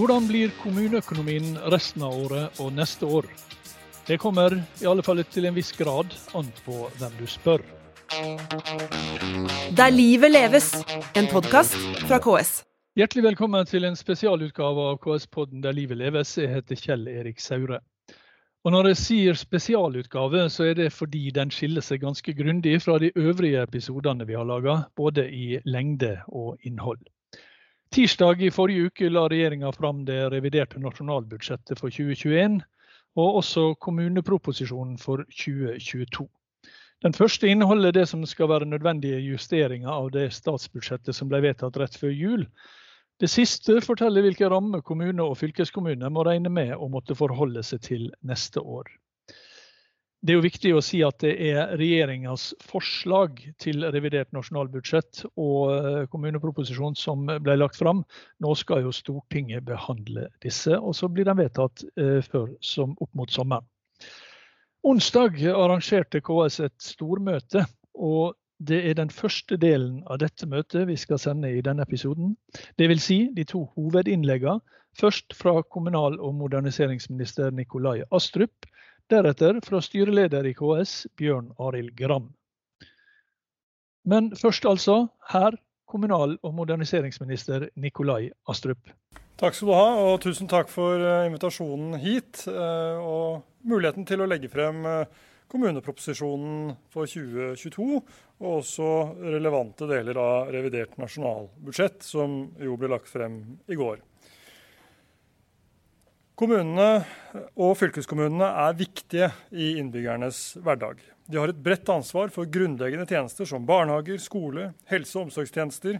Hvordan blir kommuneøkonomien resten av året og neste år? Det kommer i alle fall til en viss grad an på hvem du spør. Der livet leves, en podkast fra KS. Hjertelig velkommen til en spesialutgave av KS-podden Der livet leves. Jeg heter Kjell Erik Saure. Og Når jeg sier spesialutgave, så er det fordi den skiller seg ganske grundig fra de øvrige episodene vi har laga, både i lengde og innhold. Tirsdag i forrige uke la regjeringa fram det reviderte nasjonalbudsjettet for 2021, og også kommuneproposisjonen for 2022. Den første inneholder det som skal være nødvendige justeringer av det statsbudsjettet som ble vedtatt rett før jul, det siste forteller hvilke rammer kommune og fylkeskommune må regne med å måtte forholde seg til neste år. Det er jo viktig å si at det er regjeringas forslag til revidert nasjonalbudsjett og eh, kommuneproposisjon som ble lagt fram. Nå skal jo Stortinget behandle disse, og så blir de vedtatt eh, før som opp mot sommeren. Onsdag arrangerte KS et stormøte, og det er den første delen av dette møtet vi skal sende i denne episoden. Dvs. Si de to hovedinnleggene. Først fra kommunal- og moderniseringsminister Nikolai Astrup. Deretter fra styreleder i KS, Bjørn Arild Gram. Men først altså her, kommunal- og moderniseringsminister Nikolai Astrup. Takk skal du ha, og tusen takk for eh, invitasjonen hit eh, og muligheten til å legge frem eh, kommuneproposisjonen for 2022, og også relevante deler av revidert nasjonalbudsjett, som jo ble lagt frem i går. Kommunene og fylkeskommunene er viktige i innbyggernes hverdag. De har et bredt ansvar for grunnleggende tjenester som barnehager, skole, helse- og omsorgstjenester,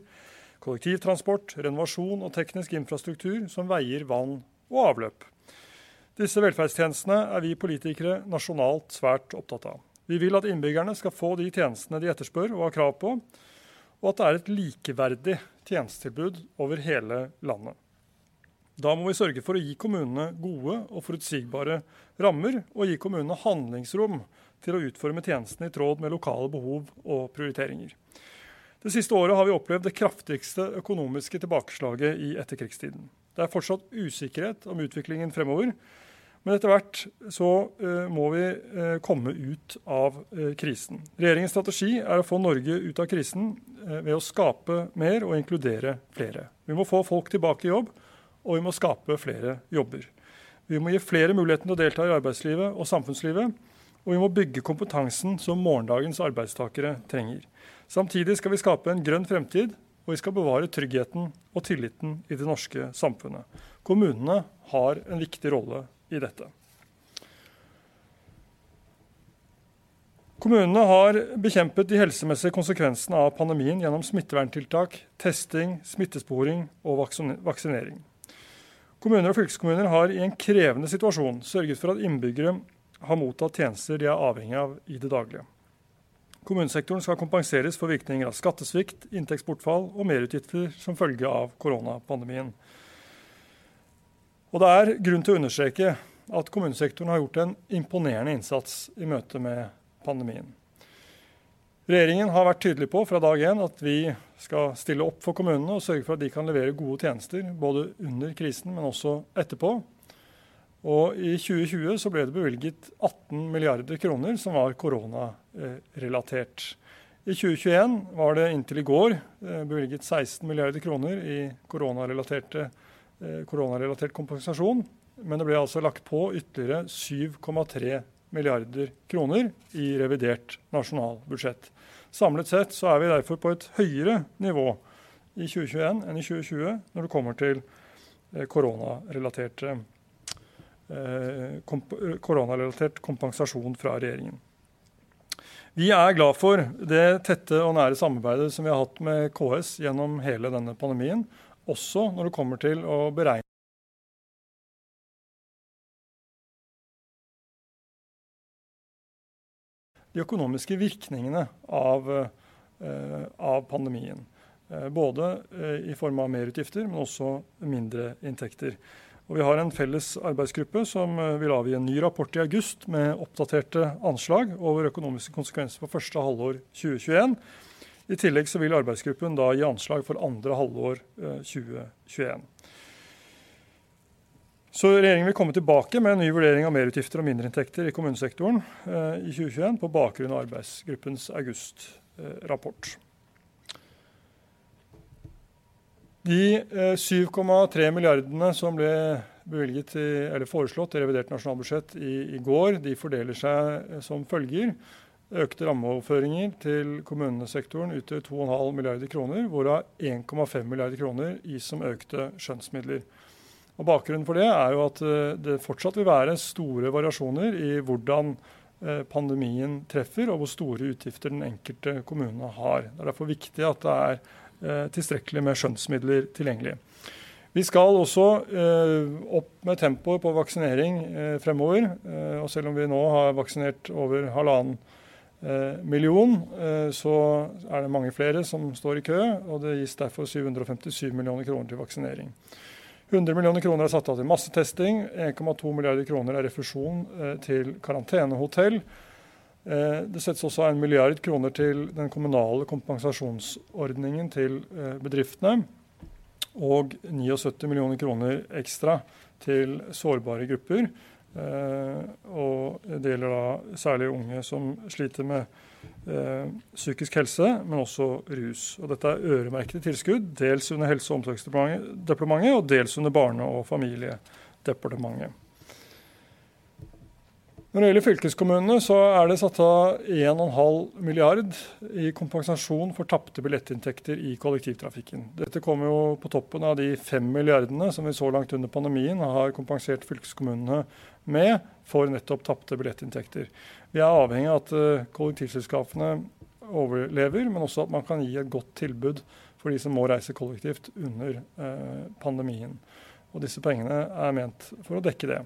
kollektivtransport, renovasjon og teknisk infrastruktur som veier, vann og avløp. Disse velferdstjenestene er vi politikere nasjonalt svært opptatt av. Vi vil at innbyggerne skal få de tjenestene de etterspør og har krav på, og at det er et likeverdig tjenestetilbud over hele landet. Da må vi sørge for å gi kommunene gode og forutsigbare rammer, og gi kommunene handlingsrom til å utforme tjenestene i tråd med lokale behov og prioriteringer. Det siste året har vi opplevd det kraftigste økonomiske tilbakeslaget i etterkrigstiden. Det er fortsatt usikkerhet om utviklingen fremover, men etter hvert så uh, må vi uh, komme ut av uh, krisen. Regjeringens strategi er å få Norge ut av krisen ved å skape mer og inkludere flere. Vi må få folk tilbake i jobb, og vi må skape flere jobber. Vi må gi flere muligheten til å delta i arbeidslivet og samfunnslivet. Og vi må bygge kompetansen som morgendagens arbeidstakere trenger. Samtidig skal vi skape en grønn fremtid, og vi skal bevare tryggheten og tilliten i det norske samfunnet. Kommunene har en viktig rolle i dette. Kommunene har bekjempet de helsemessige konsekvensene av pandemien gjennom smitteverntiltak, testing, smittesporing og vaksinering. Kommuner og fylkeskommuner har i en krevende situasjon sørget for at innbyggere har mottatt tjenester de er avhengig av i det daglige. Kommunesektoren skal kompenseres for virkninger av skattesvikt, inntektsbortfall og merutgifter som følge av koronapandemien. Og det er grunn til å understreke at kommunesektoren har gjort en imponerende innsats i møte med pandemien. Regjeringen har vært tydelig på fra dag én at vi skal stille opp for kommunene og sørge for at de kan levere gode tjenester både under krisen, men også etterpå. Og I 2020 så ble det bevilget 18 milliarder kroner som var koronarelatert. I 2021 var det inntil i går eh, bevilget 16 milliarder kroner i Eh, koronarelatert kompensasjon. Men det ble altså lagt på ytterligere 7,3 milliarder kroner i revidert nasjonalbudsjett. Samlet sett så er vi derfor på et høyere nivå i 2021 enn i 2020 når det kommer til koronarelaterte eh, koronarelatert kompensasjon fra regjeringen. Vi er glad for det tette og nære samarbeidet som vi har hatt med KS gjennom hele denne pandemien, også når det kommer til å beregne de økonomiske virkningene av, eh, av pandemien. Eh, både eh, i form av merutgifter, men også mindre inntekter. Og vi har en felles arbeidsgruppe som vil avgi en ny rapport i august med oppdaterte anslag over økonomiske konsekvenser for første halvår 2021. I tillegg vil arbeidsgruppen da gi anslag for andre halvår 2021. Eh, Så Regjeringen vil komme tilbake med en ny vurdering av merutgifter og mindreinntekter i kommunesektoren eh, i 2021 på bakgrunn av arbeidsgruppens august-rapport. De eh, 7,3 milliardene som ble bevilget i, eller foreslått i revidert nasjonalbudsjett i, i går, de fordeler seg eh, som følger. Økte rammeoverføringer til kommunesektoren utgjør 2,5 milliarder kroner, hvorav 1,5 milliarder kroner gis som økte skjønnsmidler. Og Bakgrunnen for det er jo at eh, det fortsatt vil være store variasjoner i hvordan eh, pandemien treffer, og hvor store utgifter den enkelte kommune har. Det er derfor viktig at det er tilstrekkelig med skjønnsmidler tilgjengelig. Vi skal også eh, opp med tempoet på vaksinering eh, fremover. Eh, og selv om vi nå har vaksinert over halvannen eh, million, eh, så er det mange flere som står i kø. Og det gis derfor 757 millioner kroner til vaksinering. 100 millioner kroner er satt av til massetesting. 1,2 milliarder kroner er refusjon eh, til karantenehotell. Det settes også en milliard kroner til den kommunale kompensasjonsordningen til bedriftene og 79 millioner kroner ekstra til sårbare grupper. Eh, og det gjelder da særlig unge som sliter med eh, psykisk helse, men også rus. Og dette er øremerkede tilskudd, dels under Helse- og omsorgsdepartementet og dels under Barne- og familiedepartementet. Når det gjelder fylkeskommunene, så er det satt av 1,5 milliard i kompensasjon for tapte billettinntekter i kollektivtrafikken. Dette kommer jo på toppen av de 5 milliardene som vi så langt under pandemien har kompensert fylkeskommunene med for nettopp tapte billettinntekter. Vi er avhengig av at eh, kollektivselskapene overlever, men også at man kan gi et godt tilbud for de som må reise kollektivt under eh, pandemien. Og disse pengene er ment for å dekke det.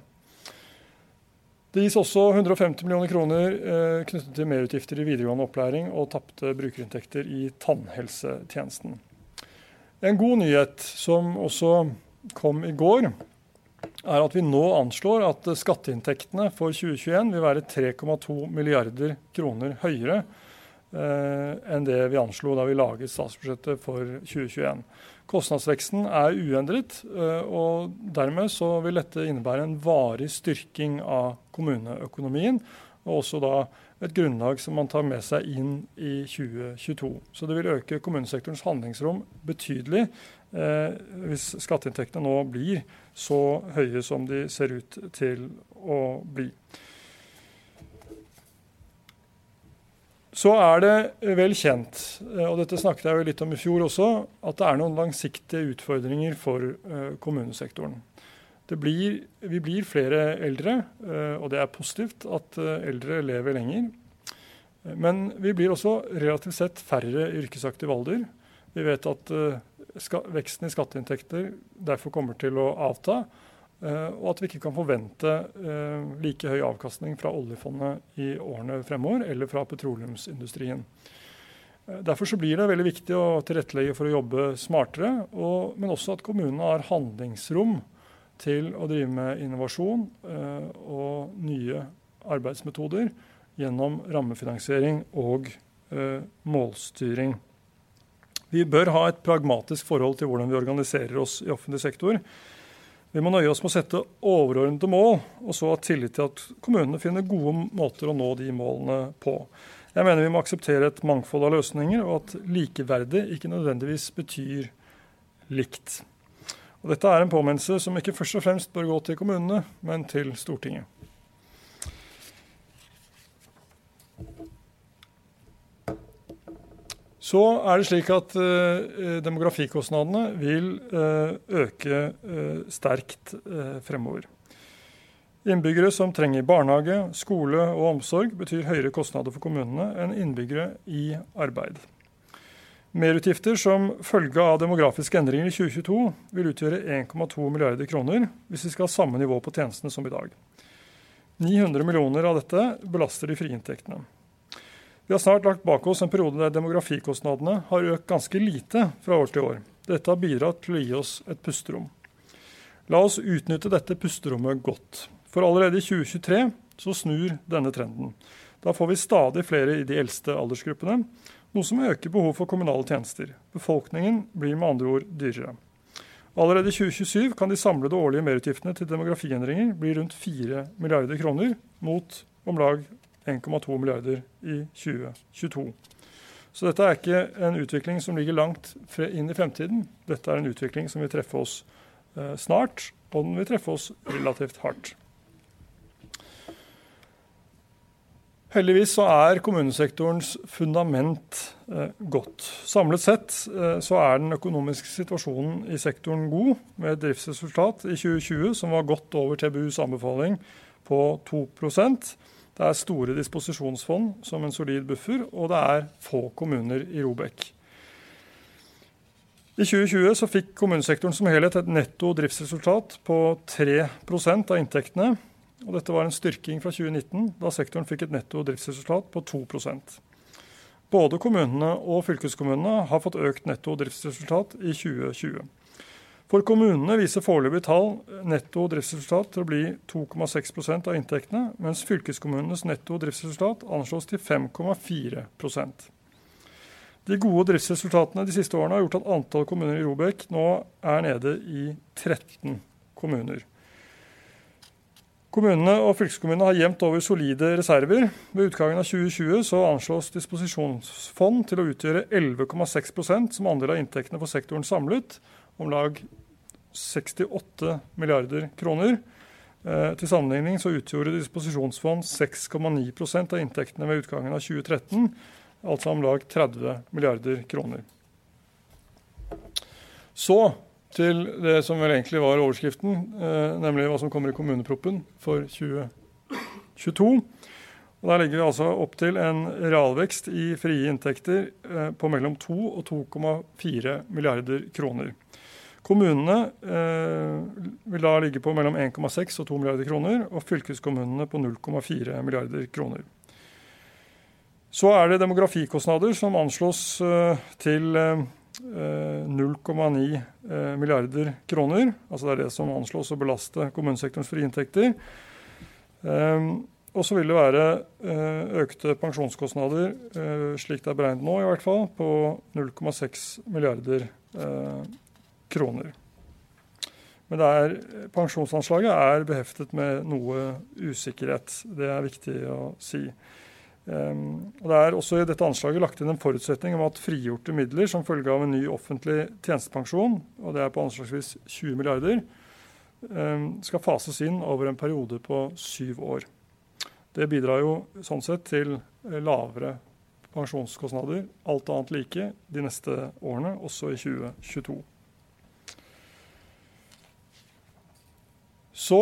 Det gis også 150 millioner kroner eh, knyttet til merutgifter i videregående opplæring og tapte brukerinntekter i tannhelsetjenesten. En god nyhet som også kom i går, er at vi nå anslår at skatteinntektene for 2021 vil være 3,2 milliarder kroner høyere eh, enn det vi anslo da vi laget statsbudsjettet for 2021. Kostnadsveksten er uendret, eh, og dermed så vil dette innebære en varig styrking av kommuneøkonomien. Og også da et grunnlag som man tar med seg inn i 2022. Så det vil øke kommunesektorens handlingsrom betydelig hvis skatteinntektene nå blir så høye som de ser ut til å bli. Så er det vel kjent, eh, og dette snakket jeg jo litt om i fjor også, at det er noen langsiktige utfordringer for eh, kommunesektoren. Blir, vi blir flere eldre, eh, og det er positivt at eldre lever lenger. Men vi blir også relativt sett færre i yrkesaktiv alder. Vi vet at veksten i skatteinntekter derfor kommer til å avta. Eh, og at vi ikke kan forvente eh, like høy avkastning fra oljefondet i årene fremover, eller fra petroleumsindustrien. Eh, derfor så blir det veldig viktig å tilrettelegge for å jobbe smartere, og, men også at kommunene har handlingsrom til å drive med innovasjon og nye arbeidsmetoder gjennom rammefinansiering og målstyring. Vi bør ha et pragmatisk forhold til hvordan vi organiserer oss i offentlig sektor. Vi må nøye oss med å sette overordnede mål, og så ha tillit til at kommunene finner gode måter å nå de målene på. Jeg mener vi må akseptere et mangfold av løsninger, og at likeverdig ikke nødvendigvis betyr likt. Og dette er en påminnelse som ikke først og fremst bør gå til kommunene, men til Stortinget. Så er det slik at uh, demografikostnadene vil uh, øke uh, sterkt fremover. Innbyggere som trenger barnehage, skole og omsorg, betyr høyere kostnader for kommunene enn innbyggere i arbeid. Merutgifter som følge av demografiske endringer i 2022 vil utgjøre 1,2 milliarder kroner hvis vi skal ha samme nivå på tjenestene som i dag. 900 millioner av dette belaster de frie inntektene. Vi har snart lagt bak oss en periode der demografikostnadene har økt ganske lite fra år til år. Dette har bidratt til å gi oss et pusterom. La oss utnytte dette pusterommet godt. For allerede i 2023 så snur denne trenden. Da får vi stadig flere i de eldste aldersgruppene, noe som øker behov for kommunale tjenester. Befolkningen blir med andre ord dyrere. Allerede i 2027 kan de samlede årlige merutgiftene til demografiendringer bli rundt 4 milliarder kroner, mot om lag 1,2 milliarder i 2022. Så dette er ikke en utvikling som ligger langt inn i fremtiden. Dette er en utvikling som vil treffe oss eh, snart, og den vil treffe oss relativt hardt. Heldigvis så er kommunesektorens fundament eh, godt. Samlet sett eh, så er den økonomiske situasjonen i sektoren god, med et driftsresultat i 2020 som var godt over TBUs anbefaling på 2 Det er store disposisjonsfond som en solid buffer, og det er få kommuner i Robek. I 2020 så fikk kommunesektoren som helhet et netto driftsresultat på 3% av inntektene og dette var en styrking fra 2019, da sektoren fikk et netto driftsresultat på 2% Både kommunene og fylkeskommunene har fått økt netto driftsresultat i 2020. For kommunene viser foreløpige tall netto driftsresultat til å bli 2,6% av inntektene, mens fylkeskommunenes netto driftsresultat anslås til 5,4% De gode driftsresultatene de siste årene har gjort at antall kommuner i Robek nå er nede i 13 kommuner. Kommunene og fylkeskommunene har jevnt over solide reserver. Ved utgangen av 2020 så anslås disposisjonsfond til å utgjøre 11,6% som andel av inntektene for sektoren samlet, om lag 68 milliarder kroner. Eh, til sammenligning så utgjorde disposisjonsfond 6,9% av inntektene ved utgangen av 2013, altså om lag 30 milliarder kroner. Så til det som vel egentlig var overskriften, eh, nemlig hva som kommer i kommuneproppen for 2022. Og Der ligger vi altså opp til en realvekst i frie inntekter eh, på mellom 2 og 2,4 milliarder kroner. Kommunene eh, vil da ligge på mellom 1,6 og 2 milliarder kroner, og fylkeskommunene på 0,4 milliarder kroner. Så er det demografikostnader som anslås eh, til eh, 0,9 eh, milliarder kroner. Altså det er det som anslås å belaste kommunesektorens frie inntekter. Ehm, og så vil det være eh, økte pensjonskostnader, eh, slik det er beregnet nå i hvert fall, på 0,6 milliarder kroner. Men er, pensjonsanslaget er beheftet med noe usikkerhet. Det er viktig å si. Um, og Det er også i dette anslaget lagt inn en forutsetning om at frigjorte midler som følge av en ny offentlig tjenestepensjon, og det er på anslagsvis 20 milliarder, um, skal fases inn over en periode på syv år. Det bidrar jo sånn sett til lavere pensjonskostnader, alt annet like, de neste årene, også i 2022. Så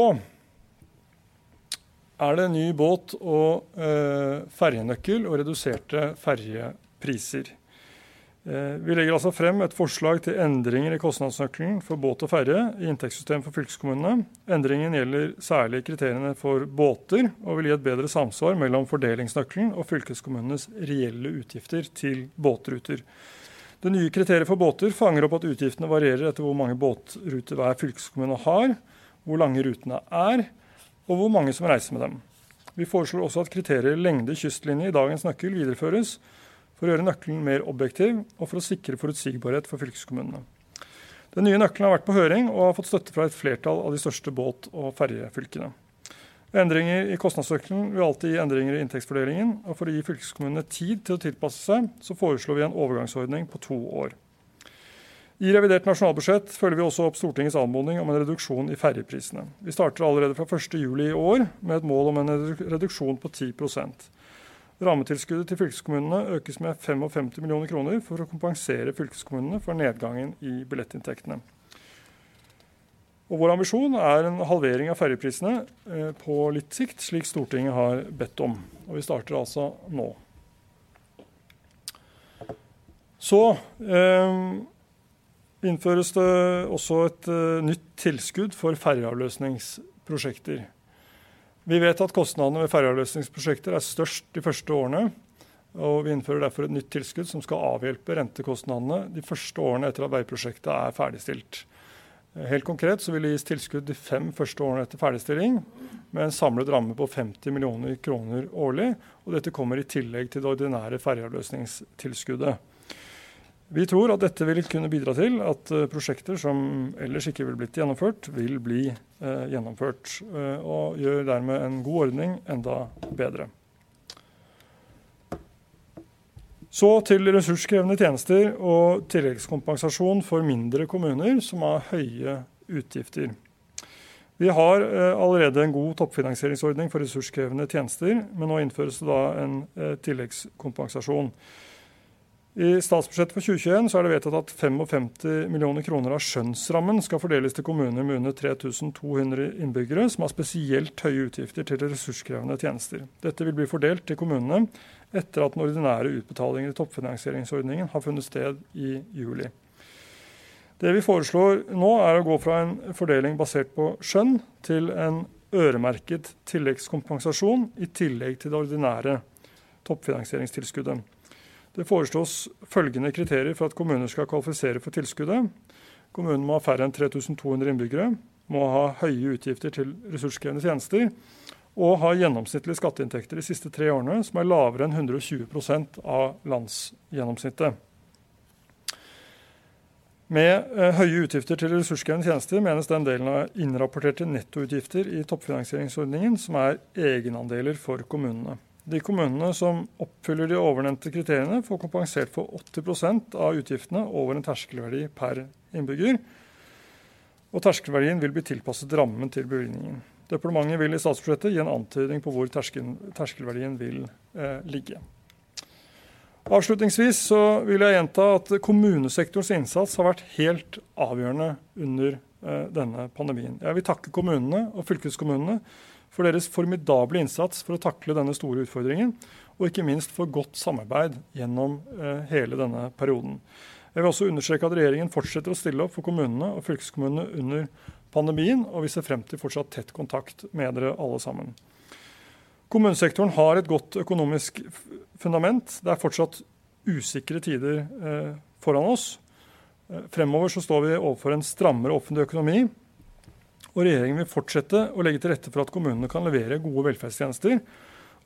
er det ny båt- og eh, ferjenøkkel og reduserte ferjepriser. Eh, vi legger altså frem et forslag til endringer i kostnadsnøkkelen for båt og ferje i inntektssystemet for fylkeskommunene. Endringen gjelder særlig kriteriene for båter, og vil gi et bedre samsvar mellom fordelingsnøkkelen og fylkeskommunenes reelle utgifter til båtruter. Det nye kriteriet for båter fanger opp at utgiftene varierer etter hvor mange båtruter hver fylkeskommune har, hvor lange rutene er, og hvor mange som reiser med dem. Vi foreslår også at kriteriet lengde kystlinje i dagens nøkkel videreføres for å gjøre nøkkelen mer objektiv og for å sikre forutsigbarhet for fylkeskommunene. Den nye nøkkelen har vært på høring og har fått støtte fra et flertall av de største båt- og ferjefylkene. Endringer i kostnadsnøkkelen vil alltid gi endringer i inntektsfordelingen, og for å gi fylkeskommunene tid til å tilpasse seg, så foreslår vi en overgangsordning på to år. I revidert nasjonalbudsjett følger vi også opp Stortingets anmodning om en reduksjon i ferjeprisene. Vi starter allerede fra 1.7 i år med et mål om en reduksjon på 10% Rammetilskuddet til fylkeskommunene økes med 55 millioner kroner for å kompensere fylkeskommunene for nedgangen i billettinntektene. Og vår ambisjon er en halvering av ferjeprisene eh, på litt sikt, slik Stortinget har bedt om. Og vi starter altså nå. Så eh, innføres det også et uh, nytt tilskudd for ferjeavløsningsprosjekter. Vi vet at kostnadene ved ferjeavløsningsprosjekter er størst de første årene. og Vi innfører derfor et nytt tilskudd som skal avhjelpe rentekostnadene de første årene etter at veiprosjektet er ferdigstilt. Helt konkret så vil det gis tilskudd de fem første årene etter ferdigstilling, med en samlet ramme på 50 millioner kroner årlig. og Dette kommer i tillegg til det ordinære ferjeavløsningstilskuddet. Vi tror at dette vil kunne bidra til at prosjekter som ellers ikke ville blitt gjennomført, vil bli eh, gjennomført. Eh, og gjør dermed en god ordning enda bedre. Så til ressurskrevende tjenester og tilleggskompensasjon for mindre kommuner som har høye utgifter. Vi har eh, allerede en god toppfinansieringsordning for ressurskrevende tjenester, men nå innføres det da en eh, tilleggskompensasjon. I statsbudsjettet for 2021 så er det vedtatt at 55 millioner kroner av skjønnsrammen skal fordeles til kommuner med under 3200 innbyggere som har spesielt høye utgifter til ressurskrevende tjenester. Dette vil bli fordelt til kommunene etter at den ordinære utbetalingen i toppfinansieringsordningen har funnet sted i juli. Det vi foreslår nå, er å gå fra en fordeling basert på skjønn til en øremerket tilleggskompensasjon i tillegg til det ordinære toppfinansieringstilskuddet. Det foreslås følgende kriterier for at kommuner skal kvalifisere for tilskuddet. Kommunen må ha færre enn 3200 innbyggere, må ha høye utgifter til ressurskrevende tjenester og ha gjennomsnittlige skatteinntekter de siste tre årene som er lavere enn 120% av landsgjennomsnittet. Med eh, høye utgifter til ressurskrevende tjenester menes den delen av innrapporterte nettoutgifter i toppfinansieringsordningen som er egenandeler for kommunene. De kommunene som oppfyller de ovennevnte kriteriene, får kompensert for 80% av utgiftene over en terskelverdi per innbygger. Og terskelverdien vil bli tilpasset rammen til bevilgningen. Departementet vil i statsbudsjettet gi en antydning på hvor terskel, terskelverdien vil eh, ligge. Avslutningsvis vil jeg gjenta at kommunesektorens innsats har vært helt avgjørende under eh, denne pandemien. Jeg vil takke kommunene og fylkeskommunene for deres formidable innsats for å takle denne store utfordringen, og ikke minst for godt samarbeid gjennom eh, hele denne perioden. Jeg vil også understreke at regjeringen fortsetter å stille opp for kommunene og fylkeskommunene under pandemien, og vi ser frem til fortsatt tett kontakt med dere alle sammen. Kommunesektoren har et godt økonomisk fundament. Det er fortsatt usikre tider eh, foran oss. Eh, fremover så står vi overfor en strammere offentlig økonomi, og regjeringen vil fortsette å legge til rette for at kommunene kan levere gode velferdstjenester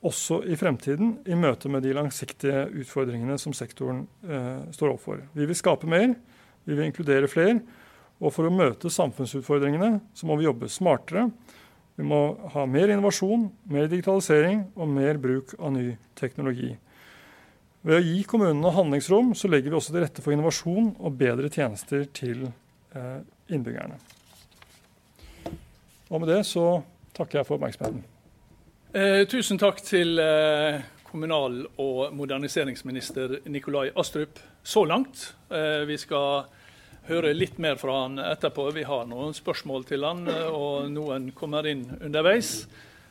også i fremtiden, i møte med de langsiktige utfordringene som sektoren eh, står overfor. Vi vil skape mer, vi vil inkludere flere. Og for å møte samfunnsutfordringene så må vi jobbe smartere. Vi må ha mer innovasjon, mer digitalisering og mer bruk av ny teknologi. Ved å gi kommunene handlingsrom så legger vi også til rette for innovasjon og bedre tjenester til eh, innbyggerne. Og med det så takker jeg for oppmerksomheten. Eh, tusen takk til eh, kommunal- og moderniseringsminister Nikolai Astrup så langt. Eh, vi skal høre litt mer fra han etterpå. Vi har noen spørsmål til han, eh, og noen kommer inn underveis.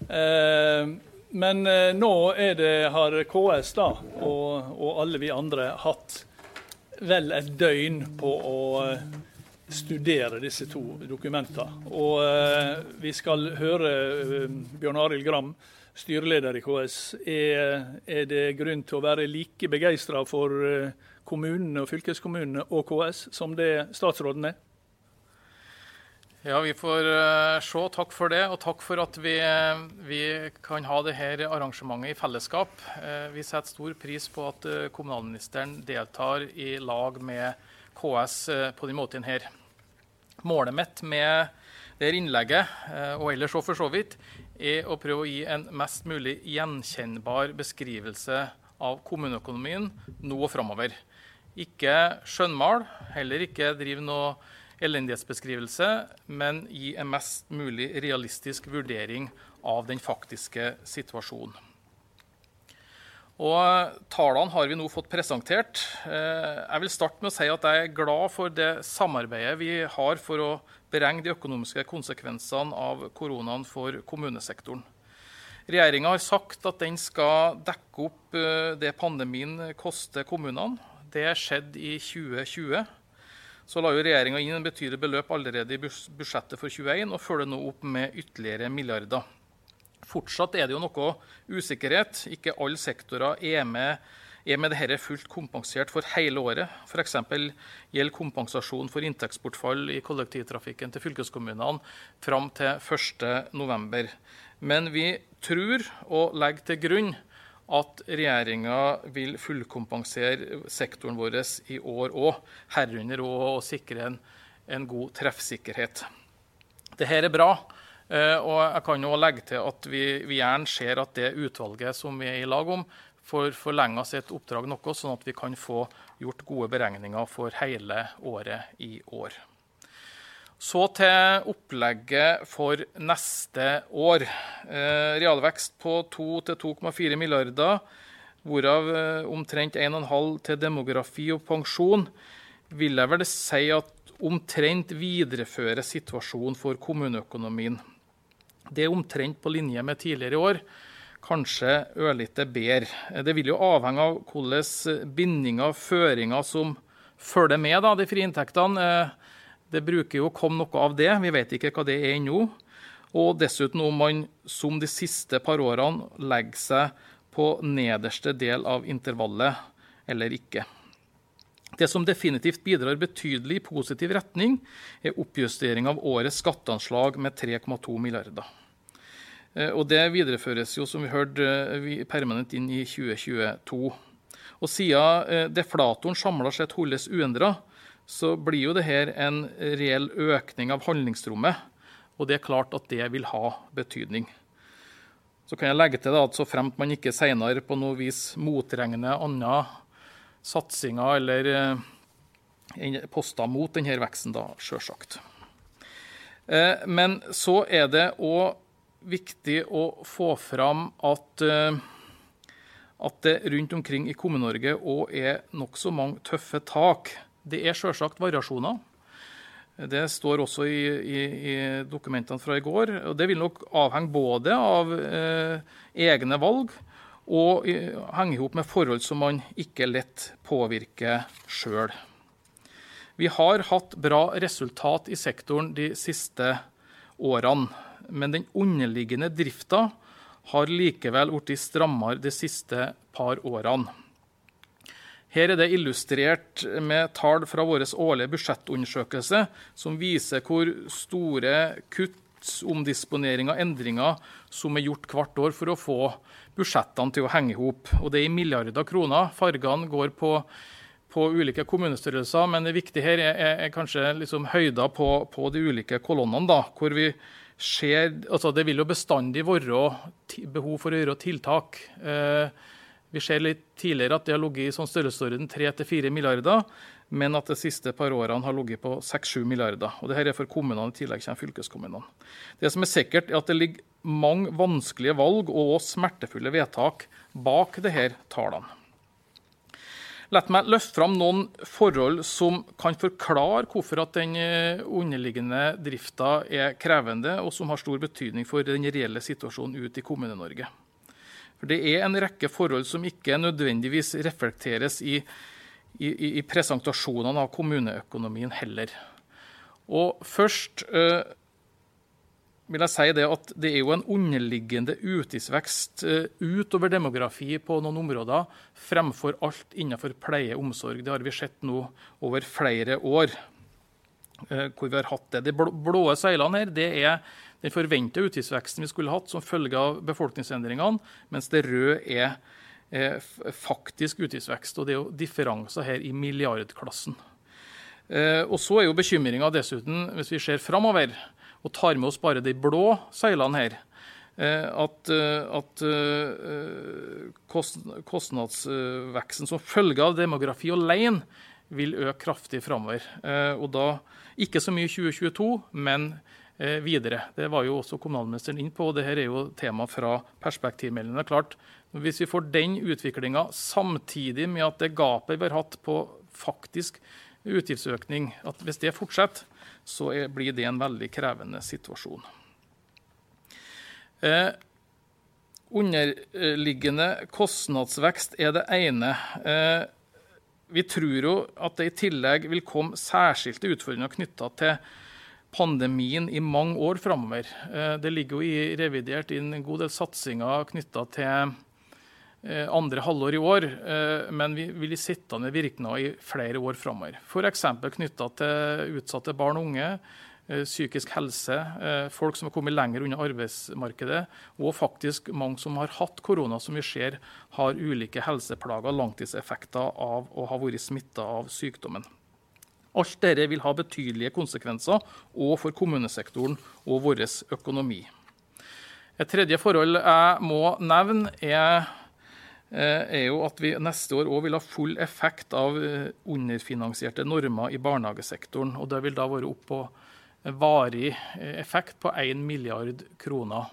Eh, men eh, nå det, har KS da, og, og alle vi andre hatt vel et døgn på å studere disse to dokumentene. Og eh, vi skal høre eh, Bjørn Arild Gram, styreleder i KS. Er, er, det grunn til å være like begeistra for eh, kommunene og fylkeskommunene og KS som det statsråden er? Ja, vi får uh, se. Takk for det, og takk for at vi, vi kan ha dette arrangementet i fellesskap. Uh, vi setter stor pris på at kommunalministeren deltar i lag med KS eh, på den måten her. Målet mitt med det innlegget, eh, og ellers òg for så vidt, er å prøve å gi en mest mulig gjenkjennbar beskrivelse av kommuneøkonomien nå og framover. Ikke skjønnmal, heller ikke drive noe elendighetsbeskrivelse, men gi en mest mulig realistisk vurdering av den faktiske situasjonen. Og Tallene har vi nå fått presentert. Eh, jeg vil starte med å si at jeg er glad for det samarbeidet vi har for å beregne de økonomiske konsekvensene av koronaen for kommunesektoren. Regjeringa har sagt at den skal dekke opp eh, det pandemien koster kommunene. Det skjedde i 2020. Så la regjeringa inn en betydelig beløp allerede i budsjettet for 2021 og følger nå opp med ytterligere milliarder. Fortsatt er det jo noe usikkerhet. Ikke alle sektorer er med, er med dette fullt kompensert for hele året. F.eks. gjelder kompensasjon for inntektsbortfall i kollektivtrafikken til fylkeskommunene fram til 1.11. Men vi tror og legger til grunn at regjeringa vil fullkompensere sektoren vår i år òg, herunder å sikre en, en, god treffsikkerhet. Dette er bra. Eh, og jeg kan jo legge til at vi, vi, gjerne ser at det utvalget som vi er i lag om, får forlenga sitt oppdrag noe, sånn at vi kan få gjort gode beregninger for hele året i år. Så til opplegget for neste år. Eh, realvekst på 2-2,4 milliarder, hvorav eh, omtrent 1,5 til demografi og pensjon, vil jeg vel si at omtrent viderefører situasjonen for kommuneøkonomien. Det er omtrent på linje med tidligere år, kanskje ørlite bedre. Det vil jo avhenge av hvordan bindinger og føringer som følger med da, de frie inntektene. Det bruker jo å komme noe av det, vi vet ikke hva det er ennå. Og dessuten om man som de siste par årene legger seg på nederste del av intervallet eller ikke. Det som definitivt bidrar betydelig i positiv retning, er oppjustering av årets skatteanslag med 3,2 milliarder. Eh, og Det videreføres jo, som vi hørte, eh, permanent inn i 2022. Og Siden eh, deflatoren samla sett holdes uendra, så blir jo dette en reell økning av handlingsrommet. Og det er klart at det vil ha betydning. Så kan jeg legge til at så fremt man ikke senere på noe vis motregner andre satsinger eller eh, poster mot denne veksten, da, sjølsagt. Eh, men så er det òg viktig å få fram at, eh, at det rundt omkring i Kommune-Norge òg er nokså mange tøffe tak. Det er sjølsagt variasjoner. Det står også i, i, i, dokumentene fra i går. og Det vil nok avhenge både av eh, egne valg og henger ihop med forhold som man ikke lett påvirker sjøl. Vi har hatt bra resultat i sektoren de siste årene, men den underliggende drifta har likevel blitt strammere de siste par årene. Her er det illustrert med tall fra vår årlige budsjettundersøkelse, som viser hvor store kutt, omdisponeringer og endringer som er gjort hvert år for å få budsjettene til å henge i hop. Og det er i milliarder kroner. Fargene går på, på ulike kommunestørrelser, men det viktige her er, er, er kanskje liksom høyder på, på, de ulike kolonnene. da, hvor vi ser, altså Det vil jo bestandig være behov for å gjøre tiltak. Eh, vi ser litt tidligere at det har ligget i sånn størrelsesorden 3-4 milliarder, men at de siste par årene har ligget på 6-7 milliarder. Og Dette er for kommunene, i tillegg kommer fylkeskommunene. Det som er sikkert, er at det ligger mange vanskelige valg og smertefulle vedtak bak disse tallene. La meg løfte fram noen forhold som kan forklare hvorfor at den eh, underliggende drifta er krevende, og som har stor betydning for den reelle situasjonen ute i Kommune-Norge. For Det er en rekke forhold som ikke nødvendigvis reflekteres i, i, i presentasjonene av kommuneøkonomien heller. Og Først eh, vil jeg si det at det er jo en underliggende utgiftsvekst eh, utover demografi på noen områder, fremfor alt innenfor pleie og omsorg. Det har vi sett nå over flere år. Eh, hvor vi har hatt det. De blå seilene her det er den forventa utgiftsveksten vi skulle hatt som følge av befolkningsendringene, mens det røde er faktisk utgiftsvekst. Og det er jo differanser her i milliardklassen. Eh, og så er jo bekymringa dessuten, hvis vi ser framover og tar med oss bare de blå seilene her, eh, at, eh, at eh, kostnadsveksten som følge av demografi alene vil øke kraftig framover. Eh, og da ikke så mye i 2022, men Eh, videre. Det var jo også kommunalministeren inn på, og dette er jo tema fra perspektivmeldingen. Det er klart, Hvis vi får den utviklinga samtidig med at det gapet vi har hatt på faktisk utgiftsøkning, at hvis det fortsetter, så er, blir det en veldig krevende situasjon. Eh, underliggende kostnadsvekst er det ene. Eh, vi tror jo at det i tillegg vil komme særskilte utfordringer knytta til pandemien i mange år framover. Eh, det ligger jo i revidert inn en god del satsinger knytta til eh, andre halvår i år, eh, men vi vil sitte med virkninger i flere år framover. F.eks. knytta til utsatte barn og unge, psykisk helse, folk som har kommet lenger unna arbeidsmarkedet, og faktisk mange som har hatt korona, som vi ser har ulike helseplager, langtidseffekter av å ha vært smitta av sykdommen. Alt dette vil ha betydelige konsekvenser òg for kommunesektoren og vår økonomi. Et tredje forhold jeg må nevne, er Eh, er jo at vi neste år òg vil ha full effekt av eh, underfinansierte normer i barnehagesektoren. og Det vil da være opp på varig eh, effekt på 1 milliard kroner.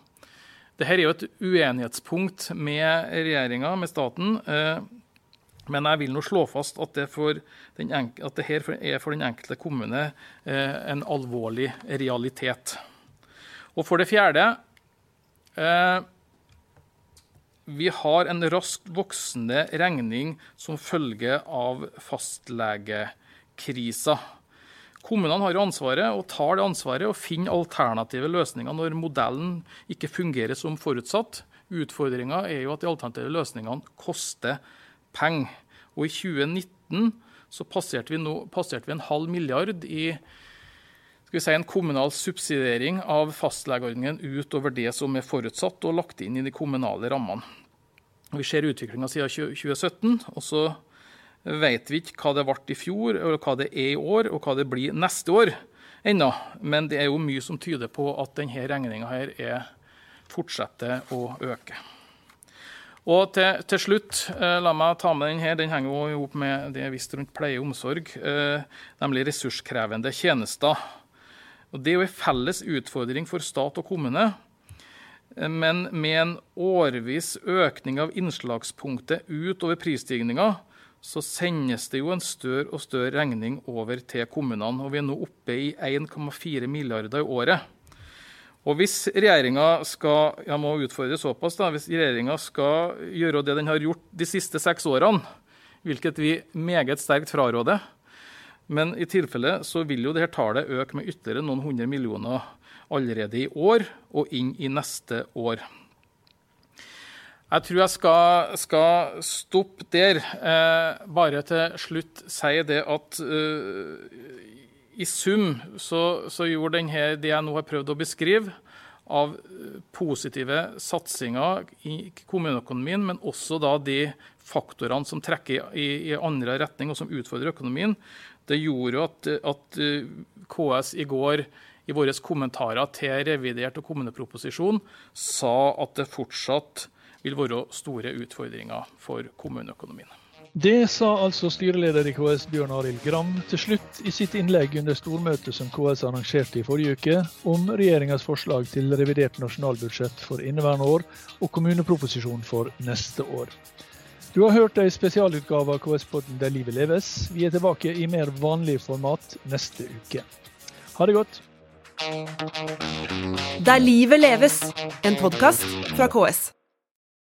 Dette er jo et uenighetspunkt med regjeringa, med staten. Men jeg vil nå slå fast at det, at det her er for den enkelte kommune en alvorlig realitet. Og for det fjerde vi har en raskt voksende regning som følge av fastlegekrisa. Kommunene har ansvaret og tar det ansvaret og finner alternative løsninger når modellen ikke fungerer som forutsatt. Utfordringa er jo at de alternative løsningene koster penger. Og i 2019 så passerte vi, no, passerte vi en halv milliard i si, en kommunal subsidiering av fastlegeordningen utover det som er forutsatt og lagt inn i de kommunale rammene. Vi ser utviklinga siden 2017, og så vet vi ikke hva det ble i fjor, eller hva det er i år, og hva det blir neste år ennå. Men det er jo mye som tyder på at denne regninga er, fortsetter å øke. Og til, til, slutt, eh, la meg ta med den her. Den henger jo opp med det jeg visste rundt pleie og omsorg, eh, nemlig ressurskrevende tjenester. Og Det er jo en felles utfordring for stat og kommune. Men med en årvis økning av innslagspunktet utover prisstigninga, så sendes det jo en større og større regning over til kommunene. Og vi er nå oppe i 1,4 milliarder i året. Og hvis regjeringa skal jeg må utfordre såpass da, hvis skal gjøre det den har gjort de siste seks årene, hvilket vi meget sterkt fraråder, men i tilfelle så vil jo dette tallet øke med ytterligere noen hundre millioner allerede i år og inn i neste år. Jeg tror jeg skal, skal stoppe der. Eh, bare til slutt si det at eh, i sum så, så gjorde denne, det jeg nå har prøvd å beskrive, av positive satsinger i kommuneøkonomien, men også da de faktorene som trekker i, i andre retning og som utfordrer økonomien, det gjorde at, at eh, KS i går i våre kommentarer til revidert og kommuneproposisjon sa at det fortsatt vil være store utfordringer for kommuneøkonomien. Det sa altså styreleder i KS Bjørn Arild Gram til slutt i sitt innlegg under stormøtet som KS arrangerte i forrige uke, om regjeringas forslag til revidert nasjonalbudsjett for inneværende år og kommuneproposisjon for neste år. Du har hørt ei spesialutgave av KS-podden Der livet leves. Vi er tilbake i mer vanlig format neste uke. Ha det godt. Der livet leves, en podkast fra KS.